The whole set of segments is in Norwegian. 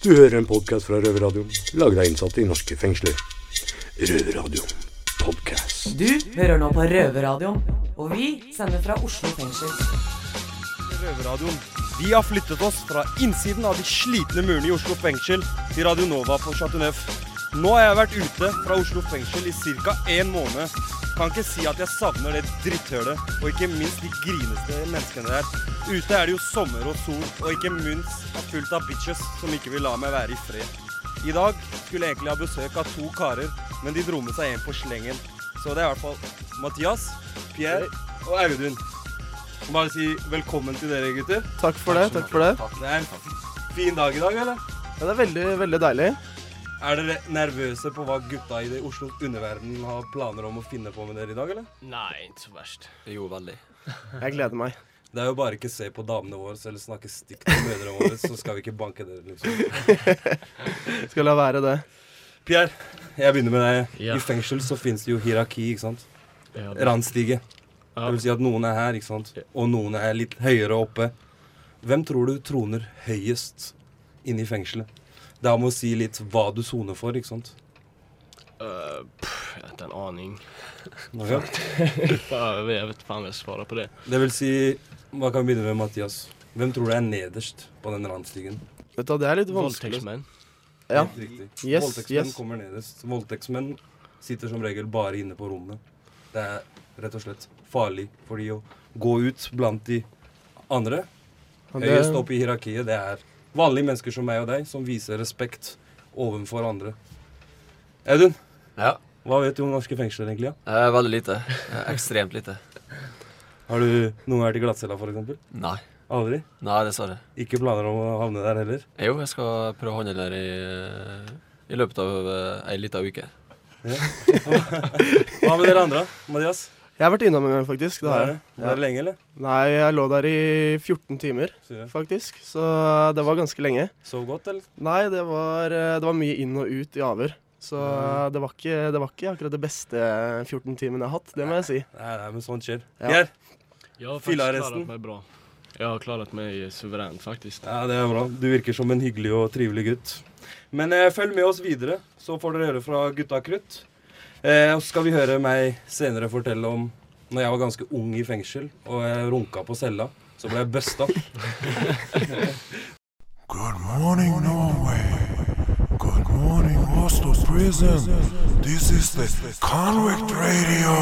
Du hører en podkast fra Røverradioen, laget av innsatte i norske fengsler. Røverradioen podkast. Du hører nå på Røverradioen, og vi sender fra Oslo fengsel. Røverradioen. Vi har flyttet oss fra innsiden av de slitne murene i Oslo fengsel til Radio Nova på Chateau Neuf. Nå har jeg vært ute fra Oslo fengsel i ca. en måned. Kan ikke si at jeg savner det dritthølet, og ikke minst de grineste menneskene der. Ute er det jo sommer og sol, og ikke minst fullt av bitches som ikke vil la meg være i fred. I dag skulle jeg egentlig ha besøk av to karer, men de dro med seg en på slengen. Så det er i hvert fall Mathias, Pierre og Audun. Bare si velkommen til dere, gutter. Takk for det. takk for det. Det er en fin dag i dag, eller? Ja, det er veldig, veldig deilig. Er dere nervøse på hva gutta i det Oslos underverden har planer om å finne på med dere i dag, eller? Nei, ikke så verst. Jo, veldig. Jeg gleder meg. Det er jo bare ikke se på damene våre eller snakke stygt til mødrene våre, så skal vi ikke banke dere, liksom. Skal la være det. Pierre, jeg begynner med deg. Ja. I fengsel så finnes det jo hierarki, ikke sant? Ja, det- Randstige. Ja. Det vil si at noen er her, ikke sant? Og noen er litt høyere oppe. Hvem tror du troner høyest inne i fengselet? Det er om å si litt hva du soner for, ikke sant? Uh, pff, jeg har ikke en aning. Ja. Jeg vet faen hva jeg svarer på det. Det vil si Hva kan vi begynne med, Mathias? Hvem tror du er nederst på den randstigen? Vet du, Det er litt vanskelig. Voldtektsmenn. Ja. Helt riktig. Yes, Voldtektsmenn yes. kommer nederst. Voldtektsmenn sitter som regel bare inne på rommet. Det er rett og slett farlig for de å gå ut blant de andre. Høyest opp i hierarkiet, det er vanlige mennesker som meg og deg, som viser respekt overfor andre. Audun, Ja. hva vet du om norske fengsler egentlig? Ja? Eh, veldig lite. Eh, ekstremt lite. Har du noen vært i glattcella, f.eks.? Nei. Aldri? Nei, dessverre. Ikke planer om å havne der heller? Jo, jeg skal prøve å handle der i, eh, i løpet av ei lita uke. Hva med dere andre? Mathias? Jeg har vært innom en gang, faktisk. Det har jeg. Var det lenge, eller? Nei, jeg lå der i 14 timer, faktisk. Så det var ganske lenge. Sov godt, eller? Nei, det var, eh, det var mye inn og ut i avhør. Så Mm. det, var ikke, det var ikke akkurat det beste 14 timene jeg har hatt, det må jeg si. Nei, nei, men sånt skjer. Ja. Har Fyllearresten. Jeg har klart meg suverent, faktisk. Ja, det er bra. Du virker som en hyggelig og trivelig gutt. Men eh, følg med oss videre, så får dere høre fra Gutta Krutt. Eh, og så skal vi høre meg senere fortelle om når jeg var ganske ung i fengsel og jeg runka på cella. Så ble jeg busta. Good morning, Norway. Good morning, Oslo Prison. This is the Convict Radio.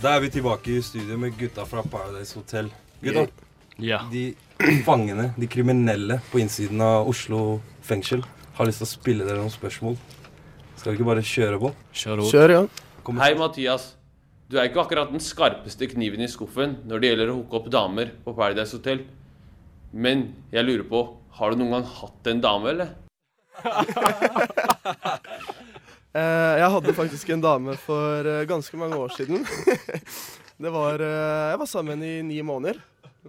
Da er vi tilbake i studio med gutta fra Paradise Hotel. Gutta, yeah. de fangene, de kriminelle på innsiden av Oslo fengsel, har lyst til å spille dere noen spørsmål. Skal vi ikke bare kjøre på? Kjør. Kjør, ja. Kom- Hei, Mathias. Du er ikke akkurat den skarpeste kniven i skuffen når det gjelder å hooke opp damer på Paradise Hotel. Men jeg lurer på, har du noen gang hatt en dame, eller? Eh, jeg hadde faktisk en dame for eh, ganske mange år siden. det var eh, Jeg var sammen i ni måneder.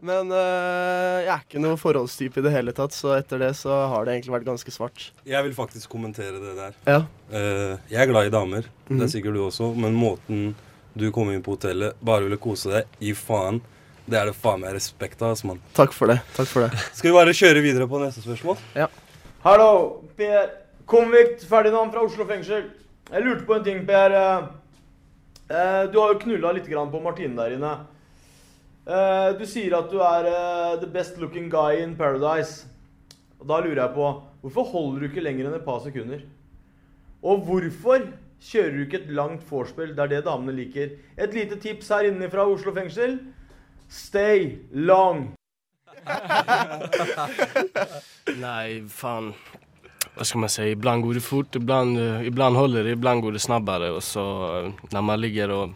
Men eh, jeg er ikke noe forholdstype i det hele tatt, så etter det så har det egentlig vært ganske svart. Jeg vil faktisk kommentere det der. Ja. Uh, jeg er glad i damer, det Mhm. er sikkert du også, men måten du kom inn på hotellet, bare ville kose deg, gi faen, det er det faen meg respekt av, altså, mann. Takk for det. Takk for det. Skal vi bare kjøre videre på neste spørsmål? Ja. Hallo, Per. Konvikt Ferdinand fra Oslo fengsel. Jeg lurte på en ting, Per. Eh, eh, du har jo knulla litt grann på Martine der inne. Eh, du sier at du er eh, the best looking guy in paradise. Og da lurer jeg på Hvorfor holder du ikke lenger enn et par sekunder? Og hvorfor kjører du ikke et langt vorspiel? Det er det damene liker. Et lite tips her inne fra Oslo fengsel. Stay long. Nei, faen. Hva skal man si? Ibland går det fort, ibland, holder ibland håller det, ibland går det snabbere. Og så når man ligger och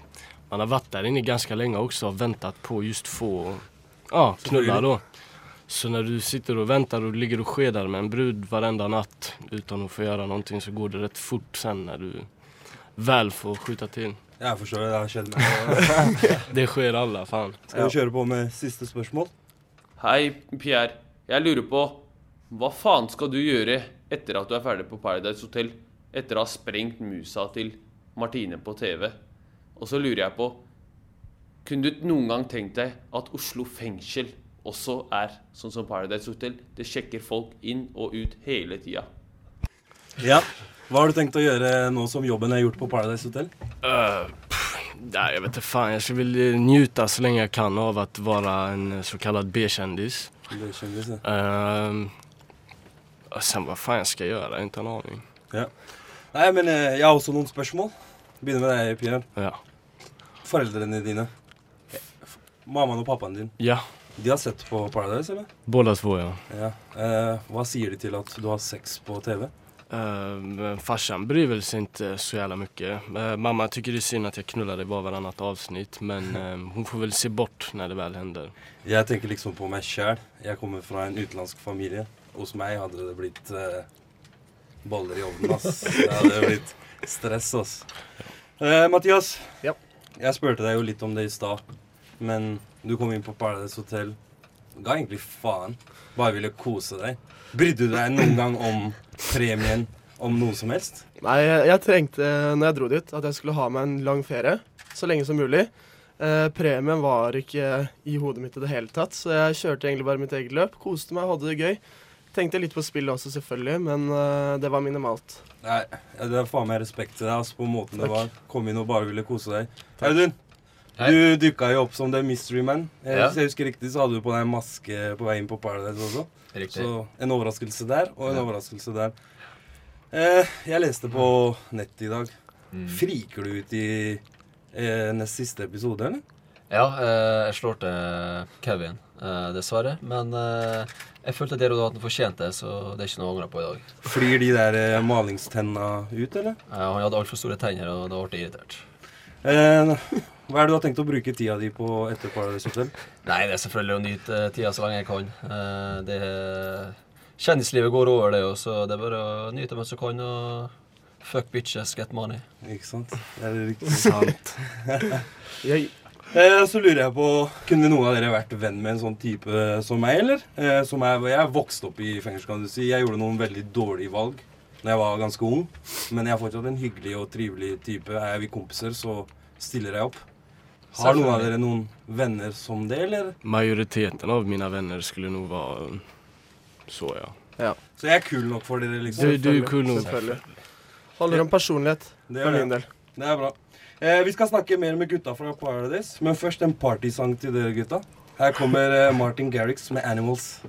man har varit där inne ganska länge också och väntat på just få ja, knulla då. Så när du sitter och väntar och ligger och skedar med en brud varenda natt utan att få göra någonting så går det rätt fort sen när du väl får skjuta till. Jeg forstår det, det har skjedd meg. Det skjer alle, faen. Skal vi kjøre på med siste spørsmål? Hei, Pierre. Jeg lurer på, hva faen skal du gjøre etter at du er ferdig på Paradise Hotel? Etter å ha sprengt musa til Martine på TV? Og så lurer jeg på, kunne du noen gang tenkt deg at Oslo fengsel også er sånn som Paradise Hotel. Det sjekker folk inn og ut hele tida. Ja. Hva har du tenkt å gjøre nå som jobben er gjort på Paradise Hotel? Uh, pff, nej, jag vet ikke faen. Jeg vil nyte så lenge jeg kan av å være en såkalt så kallad B-kjendis. B-kändis, ja. Ehm, och sen vad fan gjøre, jeg har ikke en aning. Ja. Nei, men eh, jeg har også noen spørsmål. Begynner med deg, Pierre. Ja. Foreldrene dine. Mammaen og pappaen din. Ja. De har sett på Paradise, eller? Båda två ja. Ja. Eh, hva sier de til at du har sex på TV? Uh, farsan bryr väl sig inte så jävla mycket. Eh, mamma tycker det är synd att jag knullade var varannat avsnitt men eh, hon får väl se bort när det väl händer. Jeg tenker liksom på meg sjæl. Jeg kommer fra en utenlandsk familie. Hos meg hadde det blitt eh, boller i ovnen, ass. Det hadde blitt stress, ass. Eh, Mathias. Ja. Jeg spurte deg jo litt om det i stad, men du kom inn på Paradise Hotel. Ga egentlig faen. Bare ville kose deg. Brydde du deg noen gang om premien, om noe som helst? Nei, jeg, jeg trengte når jeg dro dit, at jeg skulle ha meg en lang ferie. Så lenge som mulig. Eh, premien var ikke i hodet mitt i det hele tatt, så jeg kjørte egentlig bare mitt eget løp. Koste meg, hadde det gøy. Tenkte litt på spillet også, selvfølgelig, men uh, det var minimalt. Nei, det er faen meg respekt til deg altså, på måten det var. Kom inn og bare ville kose deg. Audun, du dukka jo opp som The Mystery Man. Eh, Ja. Hvis jeg husker riktig, så hadde du på deg en maske på vei inn på Paradise også. Riktig. Så en overraskelse der, og en Ja. overraskelse der. Eh, jeg leste på nettet i dag. Mm. Friker du ut i eh, nest siste episode, eller? Ja, eh, jeg slår til Kevin, eh, dessverre. Men eh, jeg følte at han fortjente det, så det er ikke noe å angre på i dag. Flyr de der malingstenna ut, eller? Ja, han hadde altfor store tenner, og da ble jeg irritert. Eh, hva er det du har tenkt å bruke tida di på etter Paradise Hotel? Nei, det er selvfølgelig å nyte tida så lenge jeg kan. Eh, det Kjendislivet går over, det så det er bare å nyte mens du kan. og Fuck bitches, get money. Ikke sant? Det er riktig. Sant. Eh, så lurer jeg på, Kunne noen av dere vært venn med en sånn type som meg, eller? Eh, som er, jeg vokste opp i fengsel, kan du si. Jeg gjorde noen veldig dårlige valg da jeg var ganske ung. Men jeg er fortsatt en hyggelig og trivelig type. Er vi kompiser, så stiller jeg opp. Har noen av dere noen venner som det, eller? Majoriteten av mine venner skulle nå vara eh, så ja. ja. Så jeg er kul nok for dere, liksom? Du, du er kul nok. Selvfølgelig. Holder om personlighet, Det for er min del. Det er bra. Eh, vi skal snakke mer med gutta fra Paradise, men først en partysang til dere gutta. Her kommer eh, Martin Garrix med 'Animals'.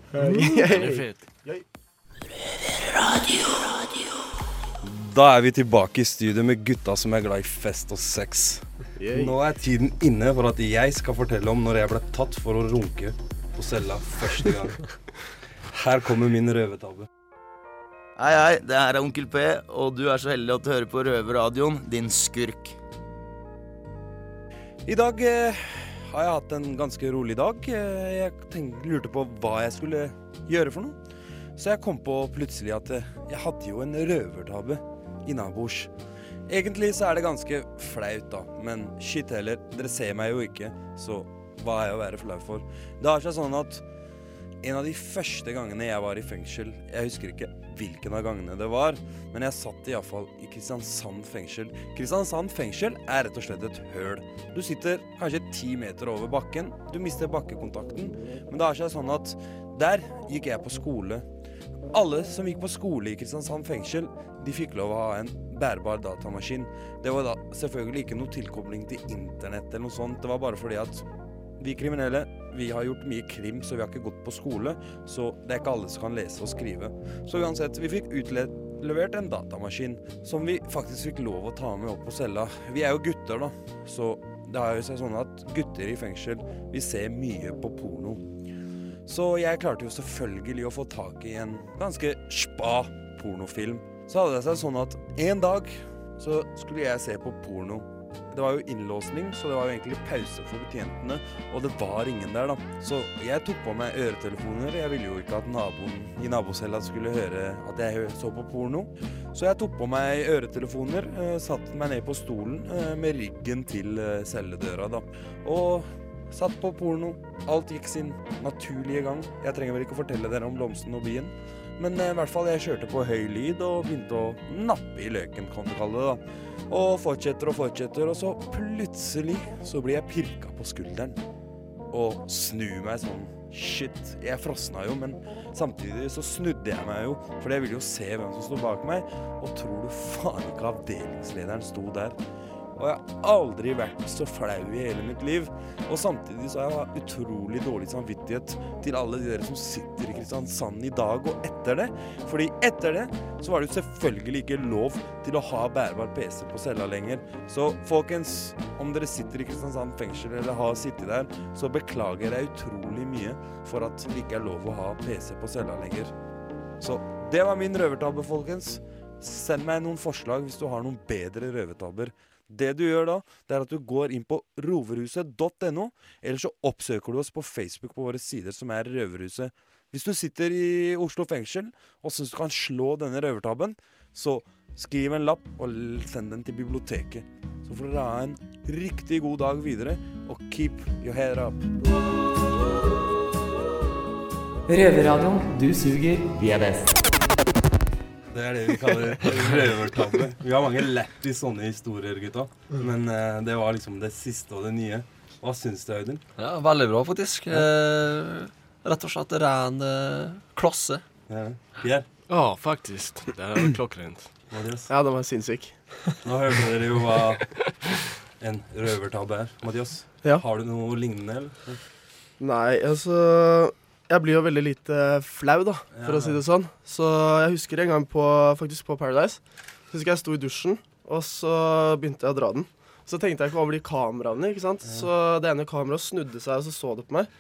Da er vi tilbake i studio med gutta som er glad i fest og sex. Nå er tiden inne for at jeg skal fortelle om når jeg ble tatt for å runke på cella første gang. Her kommer min røvertabbe. Hei, hei, det her er Onkel P, og du er så heldig at du hører på Røverradioen, din skurk. I dag eh, har jeg hatt en ganske rolig dag. Eh, jeg tenk, lurte på hva jeg skulle gjøre for noe. Så jeg kom på plutselig at eh, jeg hadde jo en røvertabbe innabords. Egentlig så er det ganske flaut, da. Men shit heller, dere ser meg jo ikke, så hva er jeg å være flau for? Det har seg sånn at en av de første gangene jeg var i fengsel Jeg husker ikke hvilken av gangene det var, men jeg satt iallfall i Kristiansand fengsel. Kristiansand fengsel er rett og slett et høl. Du sitter kanskje ti meter over bakken, du mister bakkekontakten, men det har seg sånn at der gikk jeg på skole. Alle som gikk på skole i Kristiansand fengsel, de fikk lov å ha en bærbar datamaskin. Det var da selvfølgelig ikke noe tilkobling til internett eller noe sånt. Det var bare fordi at vi kriminelle vi har gjort mye krim, så vi har ikke gått på skole. Så det er ikke alle som kan lese og skrive. Så uansett, vi fikk utlevert en datamaskin som vi faktisk fikk lov å ta med opp på cella. Vi er jo gutter, da, så det har jo seg sånn at gutter i fengsel, vi ser mye på porno. Så jeg klarte jo selvfølgelig å få tak i en ganske spa pornofilm. Så hadde det seg sånn at en dag så skulle jeg se på porno. Det var jo innlåsning, så det var jo egentlig pause for betjentene. Og det var ingen der, da. Så jeg tok på meg øretelefoner. Jeg ville jo ikke at naboen i nabocella skulle høre at jeg så på porno. Så jeg tok på meg øretelefoner, eh, satte meg ned på stolen eh, med ryggen til eh, celledøra, da. Og satt på porno. Alt gikk sin naturlige gang. Jeg trenger vel ikke å fortelle dere om blomsten og bien. Men eh, i hvert fall jeg kjørte på høy lyd og begynte å nappe i løken, kan du kalle det. da. Og fortsetter og fortsetter, og så plutselig så blir jeg pirka på skulderen. Og snur meg sånn shit, jeg frosna jo, men samtidig så snudde jeg meg jo, for jeg ville jo se hvem som sto bak meg, og tror du faen ikke avdelingslederen sto der. Og jeg har aldri vært så flau i hele mitt liv. Og samtidig så har jeg utrolig dårlig samvittighet til alle de dere som sitter i Kristiansand i dag og etter det. Fordi etter det så var det jo selvfølgelig ikke lov til å ha bærbar PC på cella lenger. Så folkens, om dere sitter i Kristiansand fengsel eller har sittet der, så beklager jeg utrolig mye for at det ikke er lov å ha PC på cella lenger. Så det var min røvertabbe, folkens. Send meg noen forslag hvis du har noen bedre røvertabber. Det du gjør da, det er at du går inn på roverhuset.no, eller så oppsøker du oss på Facebook på våre sider som er Røverhuset. Hvis du sitter i Oslo fengsel og syns du kan slå denne røvertabben, så skriv en lapp og send den til biblioteket. Så får dere ha en riktig god dag videre, og keep your head up. Røverradioen. Du suger, vi er best. Det er det vi kaller røvertabbe. Vi har mange lættis sånne historier, gutta. Men eh, det var liksom det siste og det nye. Hva syns du, Audun? Ja, veldig bra, faktisk. Eh, rett og slett ren eh, klasse. Ja. Pierre? Ja, faktisk. Det er klokkrent. Mathias? Ja, den var sinnssyk. Nå hørte dere jo hva en røvertabbe er. Mathias, Ja. har du noe lignende, eller? Nei, altså Jeg blir jo veldig lite flau, da, for Ja, å si det sånn. Så jeg husker en gang på, faktisk på Paradise. Så husker jeg sto i dusjen, og så begynte jeg å dra den. Så tenkte jeg ikke over de kameraene, ikke sant. Så det ene kameraet snudde seg, og så så det på meg.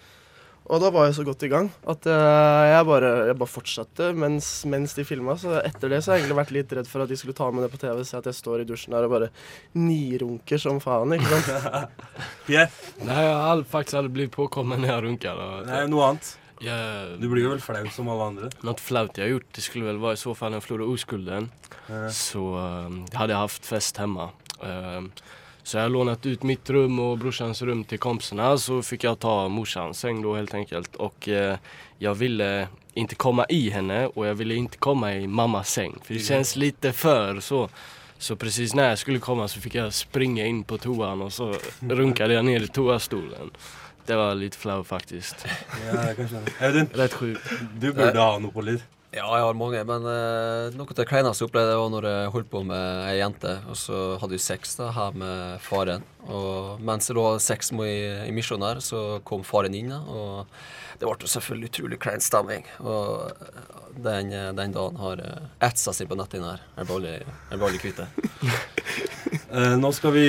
Og da var jeg så godt i gang at eh, jeg, bare, jeg bare fortsatte mens, mens de filma. Så etter det så har jeg egentlig vært litt redd for at de skulle ta med det på TV. Se at jeg står i dusjen der og bare nirunker som faen, ikke sant. yeah. Nei, jeg har faktisk aldri blitt påkommet når jeg runker. Och- Nei, noe annet? Jag, Du blir jo vel flau som alle andre? Något flaut jeg har gjort, det skulle vel være i så fall en jag förlorade oskulden. Ja. Så uh, hadde jeg haft fest hemma. Uh, så jeg har lånat ut mitt rum og brorsans rum til kompisene. Så fikk jeg ta morsans seng, da, helt enkelt. Og uh, jeg ville ikke komme i henne og jeg ville ikke komme i mammas seng, for det kjennes litt før. så. Så precis när jag skulle komma så fick jag springa in på toan och så runkade jag ner i toastolen. Det var litt flau faktisk. Ja, jeg kan skjønne. Audun, sjukt. du burde ha noe på litt. Ja, jeg har mange, men uh, noe av det kleineste jeg opplevde, var når jeg holdt på med ei jente, og så hadde vi sex da, her med faren. Og mens jeg lå sex med i, i misjonen her, så kom faren inn, da, og det ble selvfølgelig utrolig klein stemning. Og eh, den, eh, den dagen har etsa seg på netthinna her. Jeg blir aldri, kvitt det. Eh, nå skal vi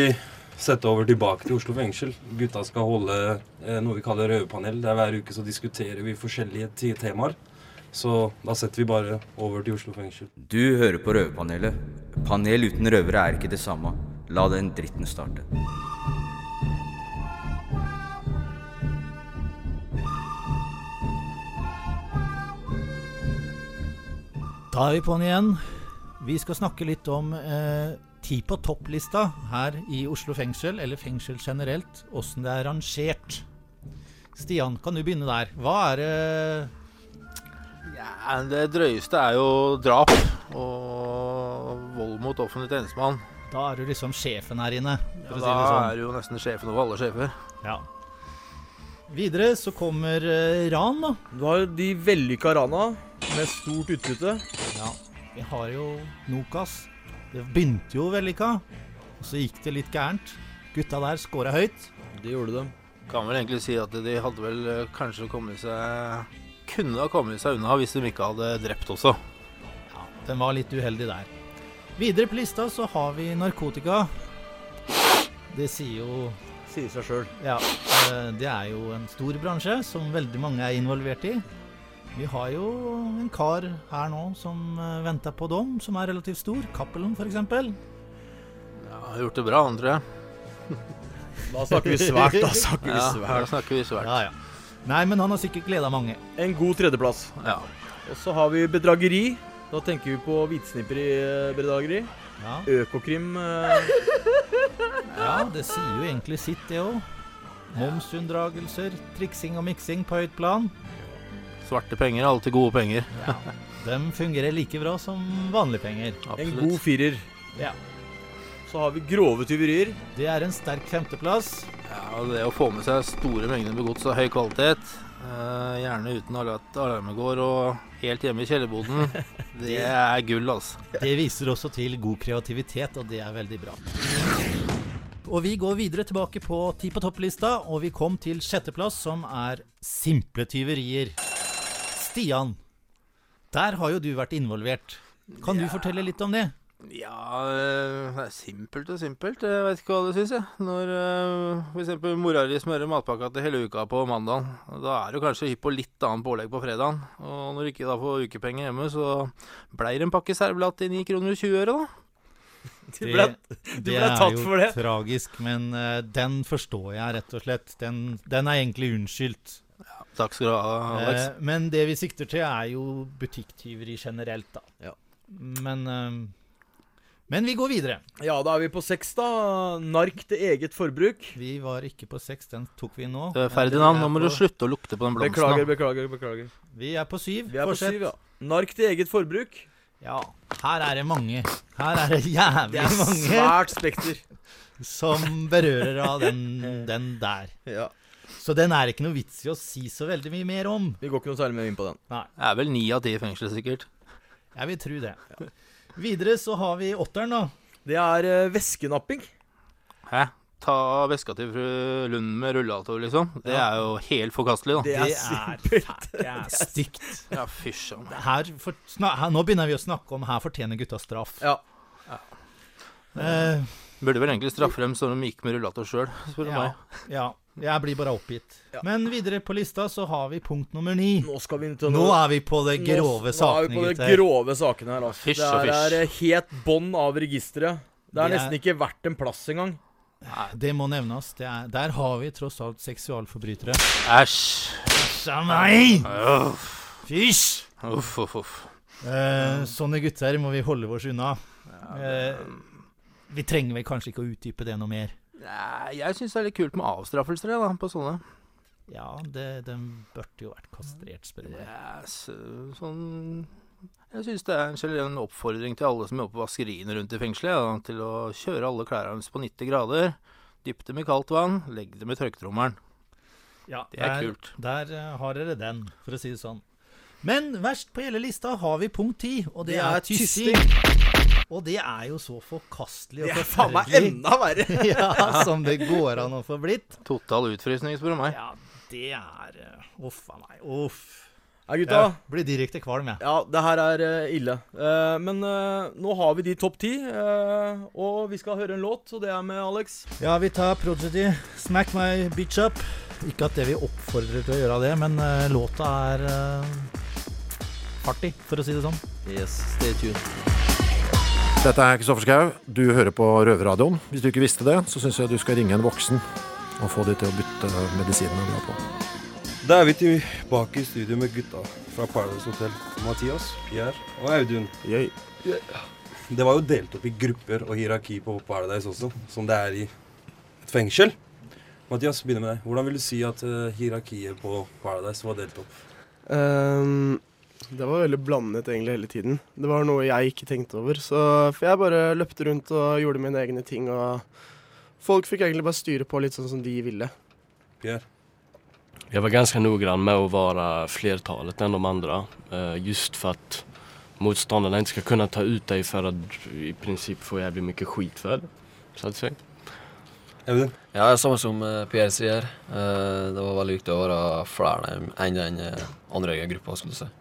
sette over tilbake til Oslo fengsel. Gutta skal holde eh, noe vi kaller røverpanel. Der hver uke så diskuterer vi forskjellige temaer. Så da setter vi bare over til Oslo fengsel. Du hører på Røverpanelet. Panel uten røvere er ikke det samme. La den dritten starte. Da er vi på'n igjen. Vi skal snakke litt om eh, ti på topp-lista her i Oslo fengsel, eller fengsel generelt, åssen det er rangert. Stian, kan du begynne der? Hva er det Ja, det drøyeste er jo drap og vold mot offentlig tjenestemann. Da er du liksom sjefen her inne, Ja, da si det sånn. er du jo nesten sjefen over alle sjefer. Ja. Videre så kommer eh, ran, da. Du har jo de vellykka rana med stort utbytte. Ja. Vi har jo Nokas. Det begynte jo vellykka, og så gikk det litt gærent. Gutta der skåra høyt. Det gjorde de. Kan vel egentlig si at de hadde vel eh, kanskje kommet seg Kunne ha kommet seg unna hvis de ikke hadde drept også. Ja, Den var litt uheldig der. Videre på lista så har vi narkotika. Det sier jo Sier seg sjøl. Ja. eh, Det er jo en stor bransje som veldig mange er involvert i. Vi har jo en kar her nå som eh, venter på dom, som er relativt stor. Cappelen, f.eks. Ja, har gjort det bra, han, tror jeg. Da snakker vi svært. Da snakker vi Ja, svært. da snakker vi svært. Ja, ja. Nei, men han har sikkert gleda mange. En god tredjeplass. Ja. Og så har vi bedrageri. Da tenker vi på hvitsnipperbedrageri. Ja. Økokrim eh, Ja, det sier jo egentlig sitt, det òg. Momsunndragelser, triksing og miksing på høyt plan. Svarte penger er alltid gode penger. De fungerer like bra som vanlige penger. En god firer. Ja. Så har vi grove tyverier. Det er en sterk femteplass. Ja, Det å få med seg store mengder med gods av høy kvalitet, Eh, gjerne uten alarmen går og helt hjemme i kjellerboden. Det er gull, altså. Det viser også til god kreativitet, og det er veldig bra. Og vi går videre tilbake på Ti på topp-lista, og vi kom til sjetteplass, som er simple tyverier. Stian, der har jo du vært involvert. Kan du fortelle litt om det? Ja, eh, det er simpelt og simpelt. Jeg vet ikke hva du syns, jeg. Når uh, f.eks. mora di smører matpakka til hele uka på mandag, da er du kanskje hypp på litt annet pålegg på fredagen. Og når du ikke da får ukepenger hjemme, så bleier det en pakke servelat til 9 kroner og 20 øre, da. Du ble, du ble tatt for det. er jo tragisk, men eh, den forstår jeg rett og slett. Den, den er egentlig unnskyldt. Takk skal du ha, Alex. Eh, men det vi sikter til, er jo butikktyveri generelt, da. Men eh, Men vi går videre. Ja, da er vi på seks, da. Nark til eget forbruk. Vi var ikke på seks, den tok vi nå. Eh, Ferdinand, nå må du slutte å lukte på den blomsten. Beklager, beklager, beklager. Vi er på syv. Vi er på syv, ja. Nark til eget forbruk. Ja, her er det mange. Her er det jævlig Det er mange. svært spekter. Som berører av den, den der. Ja. Så den er ikke noe vits i å si så veldig mye mer om. Vi går ikke noe særlig mer inn på den. Nei. Det er vel ni av ti i fengsel, sikkert. Jeg vil tro det. Videre så har vi åtteren, da. Det er uh, væskenapping. Hæ? Ta veska til fru Lund med rullator, liksom. Det Ja. er jo helt forkastelig, da. Det er fælt. Det er stygt. Ja, fysj a meg. Her for, her, nå begynner vi å snakke om her fortjener gutta straff. Ja. Eh, Burde vel egentlig straffe dem som de gikk med rullator sjøl, spør du ja, meg. ja. Jeg blir bare oppgitt. Men videre på lista så har vi punkt nummer ni. Nå skal vi til Nå er vi på det grove nå, sakene, Nå er vi på det grove sakene her, altså. Fish det og er, helt bånn av registeret. Det er er- nesten ikke verdt en plass engang. Det må nevnes. Det er, der har vi tross alt seksualforbrytere. Æsj. Æsj av meg! Fysj! Uff, uff, uff. Eh, sånne gutter må vi holde oss unna. Eh, vi trenger vel kanskje ikke å utdype det noe mer. Nei, jeg syns det er litt kult med avstraffelser, da, på sånne. Ja, det, den burde jo vært kastrert, spør du meg. Ja, så, sånn Jeg syns det er en en oppfordring til alle som jobber på vaskeriene rundt i fengselet, da, til å kjøre alle klærne deres på 90 grader, dypp dem i kaldt vann, legg dem i tørketrommelen. Ja, Det er der, kult. Der eh, har dere den, for å si det sånn. Men verst på hele lista har vi punkt ti, og det, Det er er tyssing. Og det er jo så forkastelig og forferdelig. Det er faen meg enda verre. ja, som det går an å få blitt. Total utfrysning, spør du meg. Ja, det er eh, Uff a meg. Uff. Ja, gutta. Jeg blir direkte kvalm, jeg. Ja, det her er eh, ille. Eh, men nå har vi de topp ti, eh, og vi skal høre en låt, og det er med Alex. Ja, vi tar Prodigy, 'Smack My Bitch Up'. Ikke at det vi oppfordrer til å gjøre det, men låta er uh, artig, for å si det sånn. Yes, stay tuned. Dette er Kristoffer Schau. Du hører på Røverradioen. Hvis du ikke visste det, så syns jeg du skal ringe en voksen og få de til å bytte medisinene du har på. Da er vi tilbake i studio med gutta fra Paradise Hotel. Mathias, Pierre og Audun. Det var jo delt opp i grupper og hierarki på Paradise også, som det er i et fengsel. Mathias, begynner med deg. Hvordan vil du si at eh, hierarkiet på Paradise var delt opp? Ehm, det var veldig blandet egentlig hele tiden. Det var noe jeg ikke tenkte over. Så for jeg bare løpte rundt og gjorde mine egne ting. Og folk fikk egentlig bare styre på litt sånn som de ville. Pierre? Jeg var ganske nøyaktig med å være flertallet enn de andre, eh, Just for at motstanderne ikke skal kunne ta ut deg for å i prinsipp få jævlig mye skit for det. Så att säga. Audun? Ja, samme som eh, Pierre sier. Eh, det var veldig viktig å være flere enn den andre gruppa, skulle du si.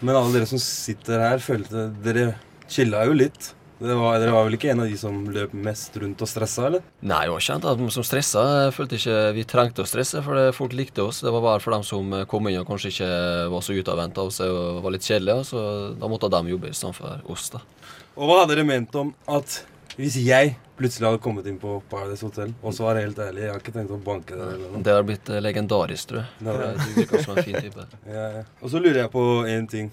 Men alle dere som sitter her, følte dere chilla jo litt. Dere var, dere var vel ikke en av de som løp mest rundt og stressa, eller? Nei, det var ikke en av dem som stressa. Jeg følte ikke vi trengte å stresse, for folk likte oss. Det var bare for dem som kom inn og kanskje ikke var så utadvendte av seg og var litt kjedelige. Så da måtte de jobbe istedenfor oss, da. Og hva hadde dere ment om at hvis jeg plutselig hadde kommet inn på Paradise Hotel, og så var jeg helt ærlig, jeg har ikke tenkt å banke det. eller noe. Det har blitt eh, legendarisk, tror jeg. For. Du virker som en fin type. Ja, ja. Og så lurer jeg på én ting.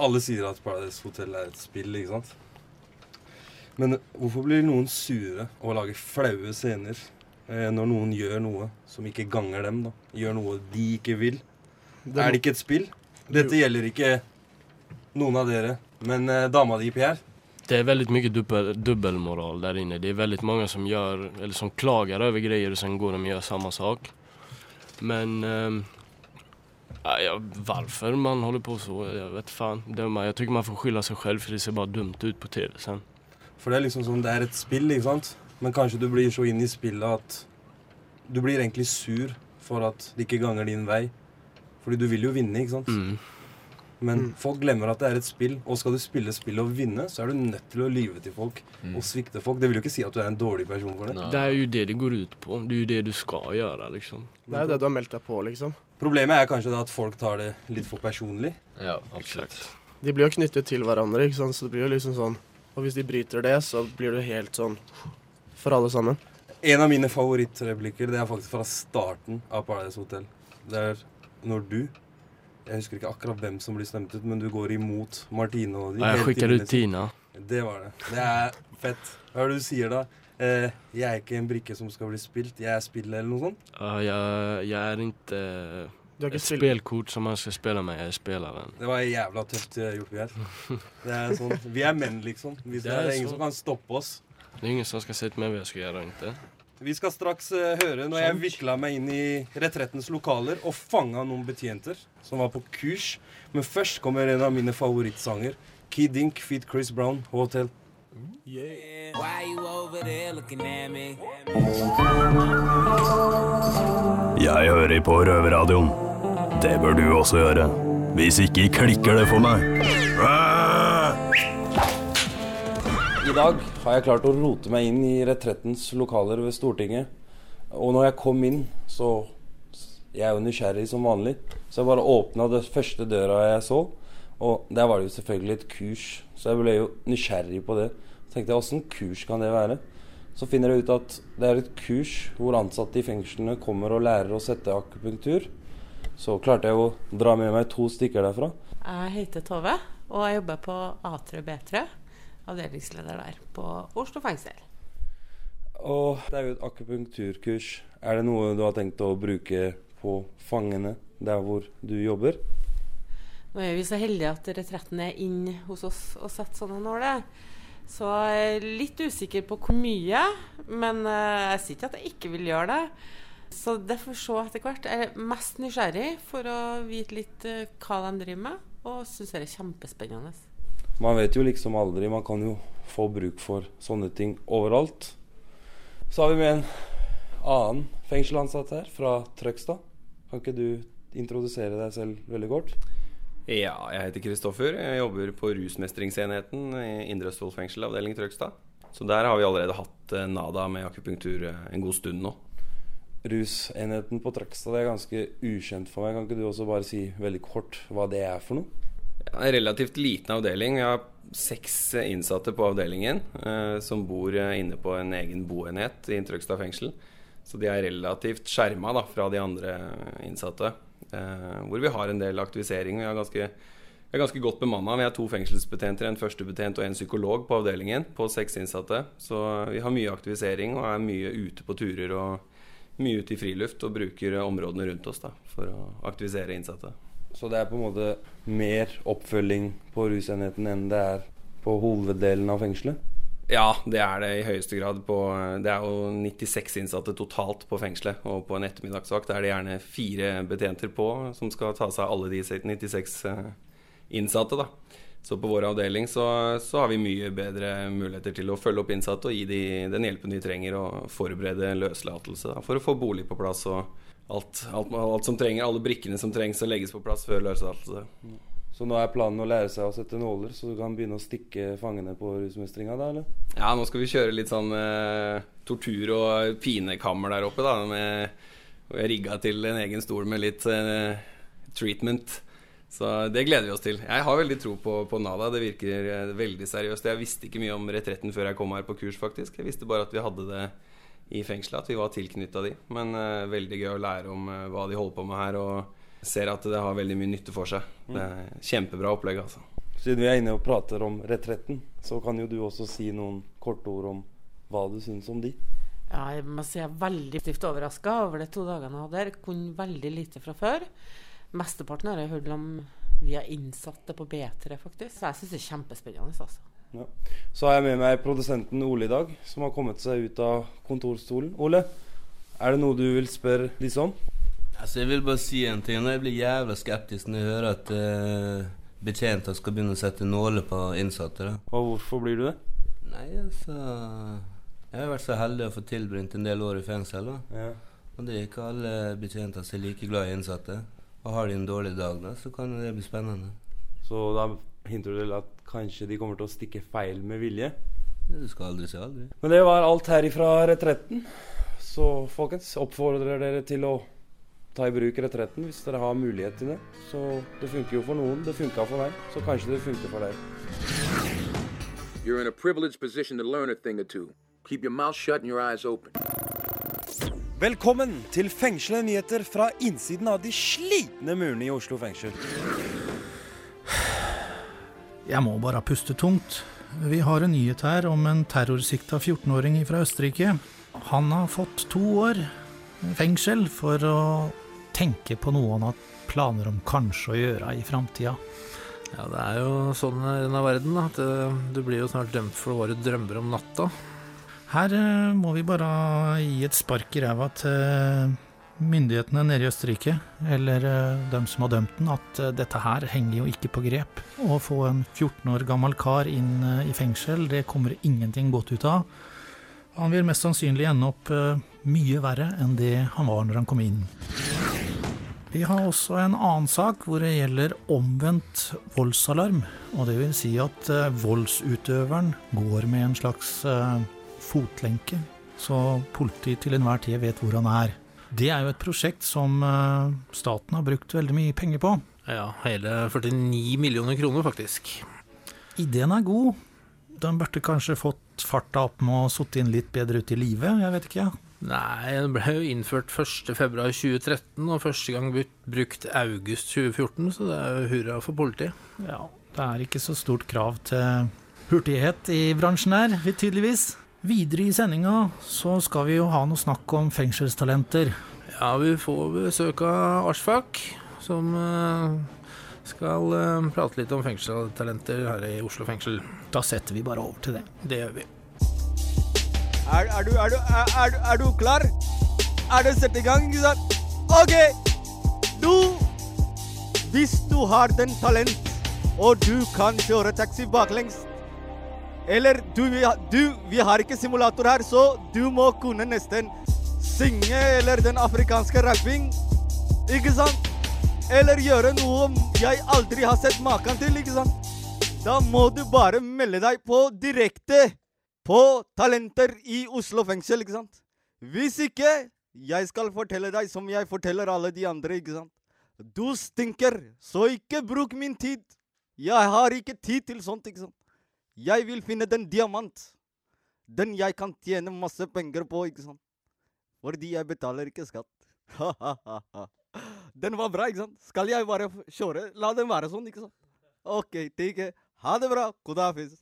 Alle sier at Paradise Hotel er et spill, ikke sant? Men hvorfor blir noen sure og lager flaue scener eh, når noen gjør noe som ikke ganger dem? da? Gjør noe de ikke vil? Det- er det ikke et spill? Dette gjelder ikke noen av dere, men eh, dama di, Pierre. Det är väldigt mycket dubbel, dubbelmoral där inne. Det är väldigt många som gör, eller som klagar över grejer och sen går de och gör samma sak. Men ehm, Ja, varför man håller på så, jag vet fan. Det, jag tycker man får skylla sig själv för det ser bara dumt ut på TV sen. For det er liksom som det er et spill, ikke sant? Men kanskje du blir så inn i spillet at du blir egentlig sur for at det ikke ganger din vei. Fordi du vil jo vinne, ikke sant? Men folk glemmer at det er et spill, og skal du spille spillet og vinne, så er du nødt til å lyve til folk og svikte folk. Det vil jo ikke si at du er en dårlig person for det. Det er jo det det går ut på. Det er jo det du skal gjøre, liksom. Det er jo det du har meldt deg på, liksom. Problemet er kanskje da at folk tar det litt for personlig. Ja, absolutt. De blir jo knyttet til hverandre, ikke sant? så det blir jo liksom sånn Og hvis de bryter det, så blir det helt sånn for alle sammen. En av mine favorittreplikker det er faktisk fra starten av Paradise Hotel. Det er når du Jeg husker ikke akkurat hvem som blir stemt ut, men du går imot Martine og de. Ja, inn i ut Tina. Det var det. Det er fett. Hva er det du sier da? Eh, jeg er ikke en brikke som skal bli spilt, jeg er spillet, eller noe sånt? Uh, jeg, jeg er ikke inte ett spel- som man skal spille med, Jeg spiller den. Det var jævla tøft eh, gjort, Geir. Det er sånn. Vi er menn, liksom. Hvis Det det er er ingen så. som kan stoppe oss. Det er ingen som skal sitte med mig vad jag ska göra ikke? inte. Vi skal straks eh, høre når jeg vikla meg inn i retrettens lokaler og fanga noen betjenter som var på kurs. Men først kommer en av mine favorittsanger. Kid Ink feat Chris Brown, Hotel. Why you over there looking at me? Jeg hører på Røverradioen. Det bør du også gjøre. Hvis ikke klikker det for meg. I dag har jeg klart å rote meg inn i retrettens lokaler ved Stortinget. Og når jeg kom inn, så Jeg er jo nysgjerrig som vanlig, så jeg bare åpna det første døra jeg så. Og der var det jo selvfølgelig et kurs, så jeg ble jo nysgjerrig på det. Så tenkte jeg åssen kurs kan det være? Så finner jeg ut at det er et kurs hvor ansatte i fengslene kommer og lærer å sette akupunktur. Så klarte jeg å dra med meg to stykker derfra. Jeg heter Tove, og jeg jobber på A3 B3. Avdelingsleder der på Oslo fengsel. Og det er jo et akupunkturkurs. Er det noe du har tenkt å bruke på fangene der hvor du jobber? Nå er vi så heldige at retretten er inn hos oss og setter sånne nåler. Så jeg er litt usikker på hvor mye, men eh, jeg sier ikke at jeg ikke vil gjøre det. Så det får vi se etter hvert. Jeg er mest nysgjerrig for å vite litt eh, hva de driver med, og syns det er kjempespennende. Man vet jo liksom aldri. Man kan jo få bruk for sånne ting overalt. Så har vi med en annen fengselansatt her, fra Trøgstad. Kan ikke du introdusere deg selv veldig kort? Ja, jeg heter Kristoffer. Jeg jobber på rusmestringsenheten i Indre Østfold fengsel, avdeling Trøgstad. Så der har vi allerede hatt eh, NADA med akupunktur eh, en god stund nå. Rusenheten på Trøgstad det er ganske ukjent for meg. Kan ikke du også bare si veldig kort hva det er for noe? En relativt liten avdeling. Vi har seks eh, innsatte på avdelingen eh, som bor eh, inne på en egen boenhet i Trøgstad fengsel. Så de er relativt skjerma da, fra de andre innsatte. Eh, hvor vi har en del aktivisering. Vi er ganske, vi er ganske godt bemanna. Vi har to fengselsbetjenter, en førstebetjent og en psykolog på avdelingen på seks innsatte. Så vi har mye aktivisering og er mye ute på turer og mye ute i friluft og bruker områdene rundt oss da, for å aktivisere innsatte. Så det er på en måte mer oppfølging på rusenheten enn det er på hoveddelen av fengselet? Ja, det er det i høyeste grad. På, det er jo 96 innsatte totalt på fengselet. Og på en ettermiddagsvakt er det gjerne fire betjenter på som skal ta seg av alle de 96 eh, innsatte. da. Så på vår avdeling så, så har vi mye bedre muligheter til å følge opp innsatte og gi dem den hjelpen de trenger, og forberede løslatelse da, for å få bolig på plass og alt, alt, alt som trenger, alle brikkene som trengs å legges på plass før løslatelse. Så nå er planen å lære seg å sette nåler, så du kan begynne å stikke fangene på rusmestringa da, eller? Ja, nå skal vi kjøre litt sånn eh, tortur- og pinekammer der oppe, da. Med, og jeg rigga til en egen stol med litt eh, treatment. Så det gleder vi oss til. Jeg har veldig tro på, på Nada. Det virker eh, veldig seriøst. Jeg visste ikke mye om retretten før jeg kom her på kurs, faktisk. Jeg visste bare at vi hadde det i fengselet, at vi var tilknytta de. Men uh, veldig gøy å lære om uh, hva de holder på med her, og ser at det har veldig mye nytte for seg. Det er Kjempebra opplegg, altså. Siden vi er inne og prater om retretten, så kan jo du også si noen korte ord om hva du syns om de. Ja, jeg må si jeg er veldig stivt overraska over de to dagene jeg hadde her. Kunne veldig lite fra før. Mesteparten har jeg hørt om via innsatte på B3, faktisk. Så jeg syns det er kjempespennende. altså. Ja. Så har jeg med meg produsenten Ole i dag, som har kommet seg ut av kontorstolen. Ole, er det noe du vil spørre disse om? Altså, jeg vil bare si en ting. Jeg blir jævla skeptisk når jeg hører at uh, betjenter skal begynne å sette nåler på innsatte. Da. Og hvorfor blir du det? Nei, altså Jeg har vært så heldig å få tilbringt en del år i fengsel. Da. Ja. Og det er ikke alle betjenter som er like glad i innsatte. Og har de en dårlig dag, da, så kan det bli spennende. Så da hinter du til at kanskje de kommer til å stikke feil med vilje? Du skal aldri si aldri. Men det var alt her ifra retretten. Så folkens, oppfordrer dere til å ta i bruk retretten hvis dere har mulighet til det. Så det funker jo for noen. Det funka for meg. Så kanskje det funker for deg. You're in a privileged position to learn a thing or two. Keep your mouth shut and your eyes open. Velkommen til fengslende nyheter fra innsiden av de slitne murene i Oslo fengsel. Jeg må bare puste tungt. Vi har en nyhet her om en terrorsikta 14-åring fra Østerrike. Han har fått to år fengsel for å tenke på noe han har planer om kanskje å gjøre i framtida. Ja, det er jo sånn i denne verden at eh, du blir jo snart dømt for våre drømmer om natta. Her eh, må vi bare gi et spark i ræva til myndighetene nede i Østerrike, eller eh, dem som har dømt den, at eh, dette her henger jo ikke på grep. Å få en 14 år gammel kar inn eh, i fengsel, det kommer ingenting godt ut av. Han vil mest sannsynlig ende opp mye verre enn det han var når han kom inn. Vi har også en annen sak hvor det gjelder omvendt voldsalarm. Og det vil si at voldsutøveren går med en slags fotlenke, så politiet til enhver tid vet hvor han er. Det er jo et prosjekt som eh, staten har brukt veldig mye penger på. Ja, hele 49 millioner kroner, faktisk. Ideen er god. Den burde kanskje fått farta opp med å sitte inn litt bedre ut i livet, jeg vet ikke. Nei, den ble jo innført 1.2.2013, og første gang brukt august 2014, så det er jo hurra for politiet. Ja, det er ikke så stort krav til hurtighet i bransjen her, tydeligvis. Videre i sendinga så skal vi jo ha noe snakk om fengselstalenter. Ja, vi får besøk av Arsfak, som eh, skal eh, prate litt om fengselstalenter her i Oslo fengsel. Da setter vi bare over til det. Det gjør vi. Er, er, du, er, du, er, er, du- er du klar? Er det sett i gang. OK! Du Hvis du har den talent, og du kan kjøre taxi baklengs Eller du, du, vi har ikke simulator her, så du må kunne nesten synge eller den afrikanske rapping. Ikke sant? Eller gjøre noe jeg aldri har sett maken til, ikke sant? Da må du bare melde deg på direkte på Talenter i Oslo fengsel, ikke sant? Hvis ikke, jeg skal fortelle deg som jeg forteller alle de andre, ikke sant? Du stinker, så ikke bruk min tid. Jeg har ikke tid til sånt, ikke sant? Jeg vil finne den diamant. Den jeg kan tjene masse penger på, ikke sant? Fordi jeg betaler ikke skatt. den var bra, ikke sant? Skal jeg bare kjøre? La den være sånn, ikke sant? OK, tikke. Ha det bra. Kodafis.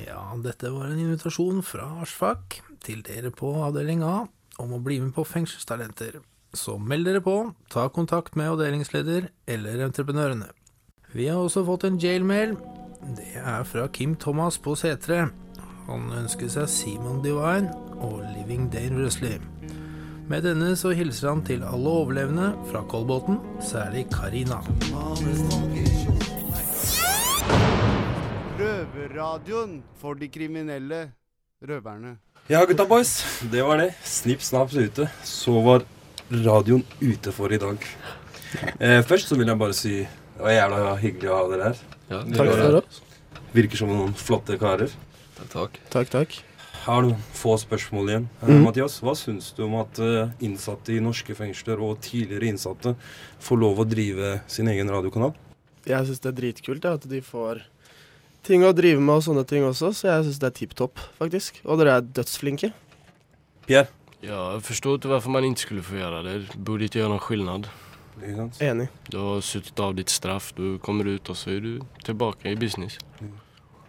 Ja, dette var en invitasjon fra Arsfak til dere på avdeling A om å bli med på Fengselstalenter. Så meld dere på, ta kontakt med avdelingsleder eller entreprenørene. Vi har også fått en jailmail det er fra Kim Thomas på C3. Han ønsker seg Simon Divine og Living Dangerously. Med denne så hilser han til alle overlevende fra Kolbotn, særlig Karina. Røverradioen for de kriminelle røverne. Ja, gutta boys. Det var det. Snipp, snaps ute. Så var radioen ute for i dag. Eh, først så vil jeg bare si det var jævla hyggelig å ha dere her. Ja, takk for det. Virker som noen flotte karer. Takk. Takk, takk. Har noen få spørsmål igjen. Eh, Mhm. Mathias, hva syns du om at eh, innsatte i norske fengsler og tidligere innsatte får lov å drive sin egen radiokanal? Jeg syns det er dritkult ja, at de får ting å drive med og sånne ting også, så jeg syns det er tipp topp, faktisk. Og dere er dødsflinke. Pierre? Ja, jeg förstår ikke hvorfor man ikke skulle få gjøre det. Det ikke gjøre noen någon skillnad. Enig. Du har suttet av ditt straff, du kommer ut og så er du tilbake i business.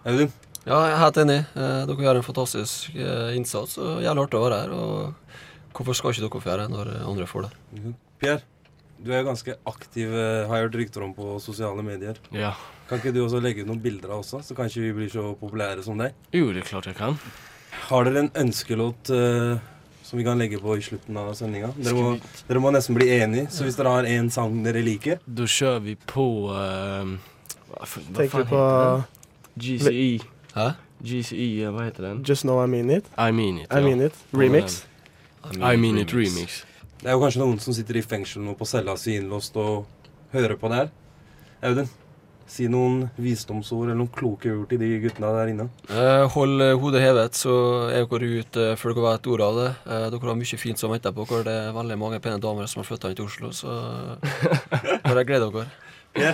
Audun? Ja, jeg er helt enig. Eh, dere gjør en fantastisk eh, innsats. og Jævlig artig å være her. og Hvorfor skal ikke dere få gjøre det når eh, andre får det? Pierre, du er ganske aktiv, har jeg hørt rykter om på sosiale medier. Ja. Kan ikke du også legge ut noen bilder av oss, så kanskje vi blir så populære som deg? Jo, det er klart jeg kan. Har dere en ønskelåt eh, som vi kan legge på i slutten av sendinga. Dere, dere må nesten bli enige, så hvis dere har en sang dere liker Da kjører vi på... uh, hva, f- vad Tänker fan du på-? GCE. Hæ? GCE, hva heter den? Just Know I Mean It. I mean it. I Mean It. Remix. I mean it remix. Det er jo kanskje noen som sitter i fengsel nå på cella si innlåst og hører på det her. Audun, si noen visdomsord eller noen kloke ord til de guttene der inne. Eh, hold eh, hodet hevet, så er dere ute før dere vet ordet av det. Eh, dere har mye fint som venter på dere. Det er veldig mange pene damer som har flytta inn til Oslo, så bare gled dere.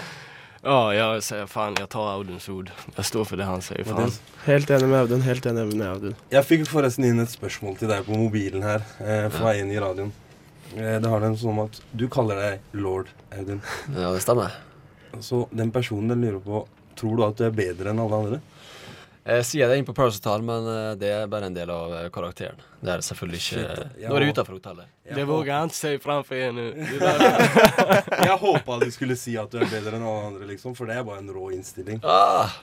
Ja, jeg sier faen, jeg tar Auduns ord. Jeg står for det han sier, faen. Helt enig med Audun. Helt enig med Audun. Jeg fikk forresten inn et spørsmål til deg på mobilen her, eh, fra en i radioen. Eh, det har den sånn at du kaller deg lord, Audun. Ja, det stemmer. Så den personen den lurer på Tror du at du er bedre enn alle andre? Jeg sier det inn på Paradise men eh, det er bare en del av eh, karakteren. Det er selvfølgelig ikke Shit, Nå er det utenfor hotellet. Det våger jeg ikke si framför deg nå. Jeg håpa du skulle si at du er bedre enn alle andre, liksom, for det er bare en rå innstilling. Ah!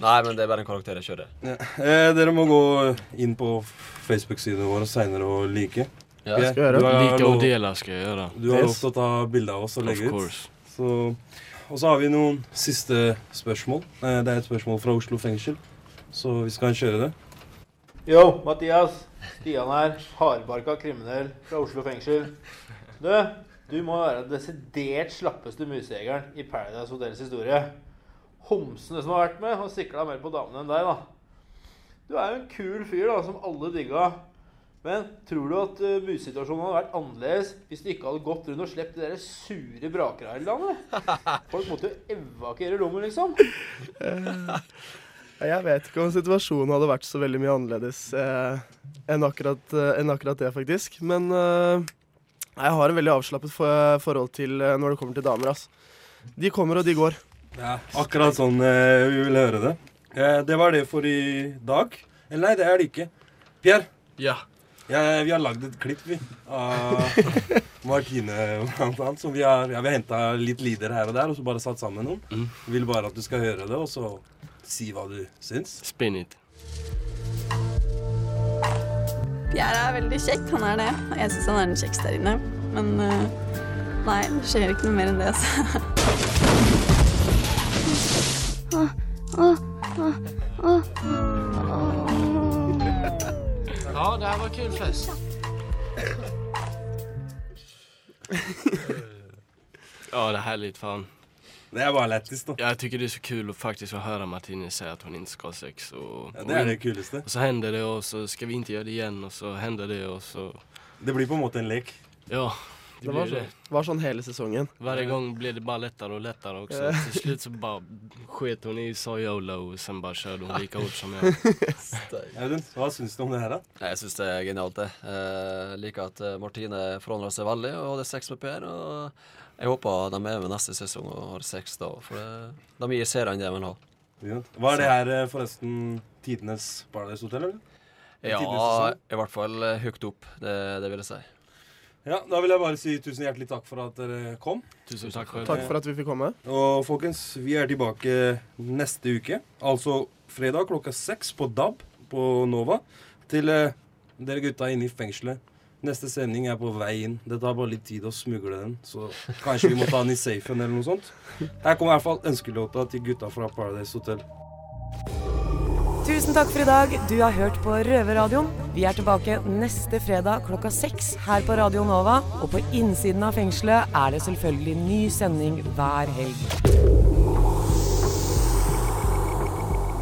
Nei, men det er bare en karakter jeg kjører. Ja. Eh, dere må gå inn på Facebook-siden vår seinere og like. Ja, Ok? skal jeg gjøre. Like og dele skal jeg gjøre. Du har lov til å ta bilde av oss og legge ut. course. Så, og så har vi noen siste spørsmål. Eh, det er et spørsmål fra Oslo fengsel, så vi skal kjøre det. Yo, Mathias. Stian her. Hardbarka kriminell fra Oslo fengsel. Du, du må være den desidert slappeste musejegeren i Paradise Hotels historie. Homsene som har vært med, har sikla mer på damene enn deg, da. Du er jo en kul fyr da, som alle digga. Men tror du at uh, musesituasjonen hadde vært annerledes hvis du ikke hadde gått rundt og sluppet de der sure brakerne hele landet? Folk måtte jo evakuere rommet, liksom. Eh, Jeg vet ikke om situasjonen hadde vært så veldig mye annerledes eh, enn, akkurat, eh, enn akkurat det, faktisk. Men eh, jeg har en veldig avslappet for, forhold til eh, når det kommer til damer. ass. De kommer, og de går. Ja, akkurat sånn eh, vi vil høre det. Eh, det var det for i dag. Eller nei, det er det ikke. Pierre. Ja. Ja, vi har lagd et klipp, vi. Av Martine, blant annet. Som vi har, ja, vi har henta litt lyder her og der, og så bare satt sammen noen. Mm. Vil bare at du skal høre det, og så si hva du syns. Spin it. Pierre er veldig kjekk, han er det. Og jeg syns han er den kjekkeste der inne. Men eh, nei, det skjer ikke noe mer enn det, altså. Ja, det her var kul fest. Ja, det är litt fan. Det er bare lättis da. Jag tycker det är så kul att faktiskt att höra Martine säga att hon inte ska ha sex. Och, Ja, det er det kuleste. Och så händer det och så ska vi inte göra det igen och så händer det och så... Det blir på en måte en lek. Ja, det, Det var, det. sånn, var sånn hele sesongen. Varje gang blir det bare lettere og lettere også. Ja. slutt slut så bare sket hun i, sa YOLO og sen bare körde hun like hårt som jeg. Audun, hva syns du om det her, da? Jeg syns det er genialt, det. Jeg liker at eh, Martine forandrer seg veldig og hadde sex med Per. Og jeg håper de er med neste sesong og har sex da, for det, de gir seerne det de vil ha. Ja. Var det her eh, forresten tidenes Paradise Hotel, eller? Ja, i hvert fall eh, høyt opp, det, det vil jeg si. Ja, Da vil jeg bare si tusen hjertelig takk for at dere kom. Tusen takk for Takk for at vi fikk komme. Og folkens, vi er tilbake neste uke. Altså fredag klokka seks på DAB på Nova. Til eh, dere gutta inne i fengselet. Neste sending er på vei inn. Det tar bare litt tid å smugle den, så kanskje vi må ta den i safen eller noe sånt. Her kommer i hvert fall ønskelåta til gutta fra Paradise Hotel. Tusen takk for i dag. Du har hørt på Røverradioen. Vi er tilbake neste fredag klokka seks her på Radio Nova. Og på innsiden av fengselet er det selvfølgelig ny sending hver helg.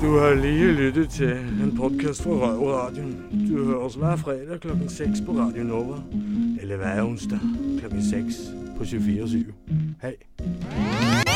Du har lige lyttet til en podcast fra Røverradioen. Du høres hver fredag klokken 6 på Radio Nova. Eller hver onsdag klokken 6 på 24 Hej.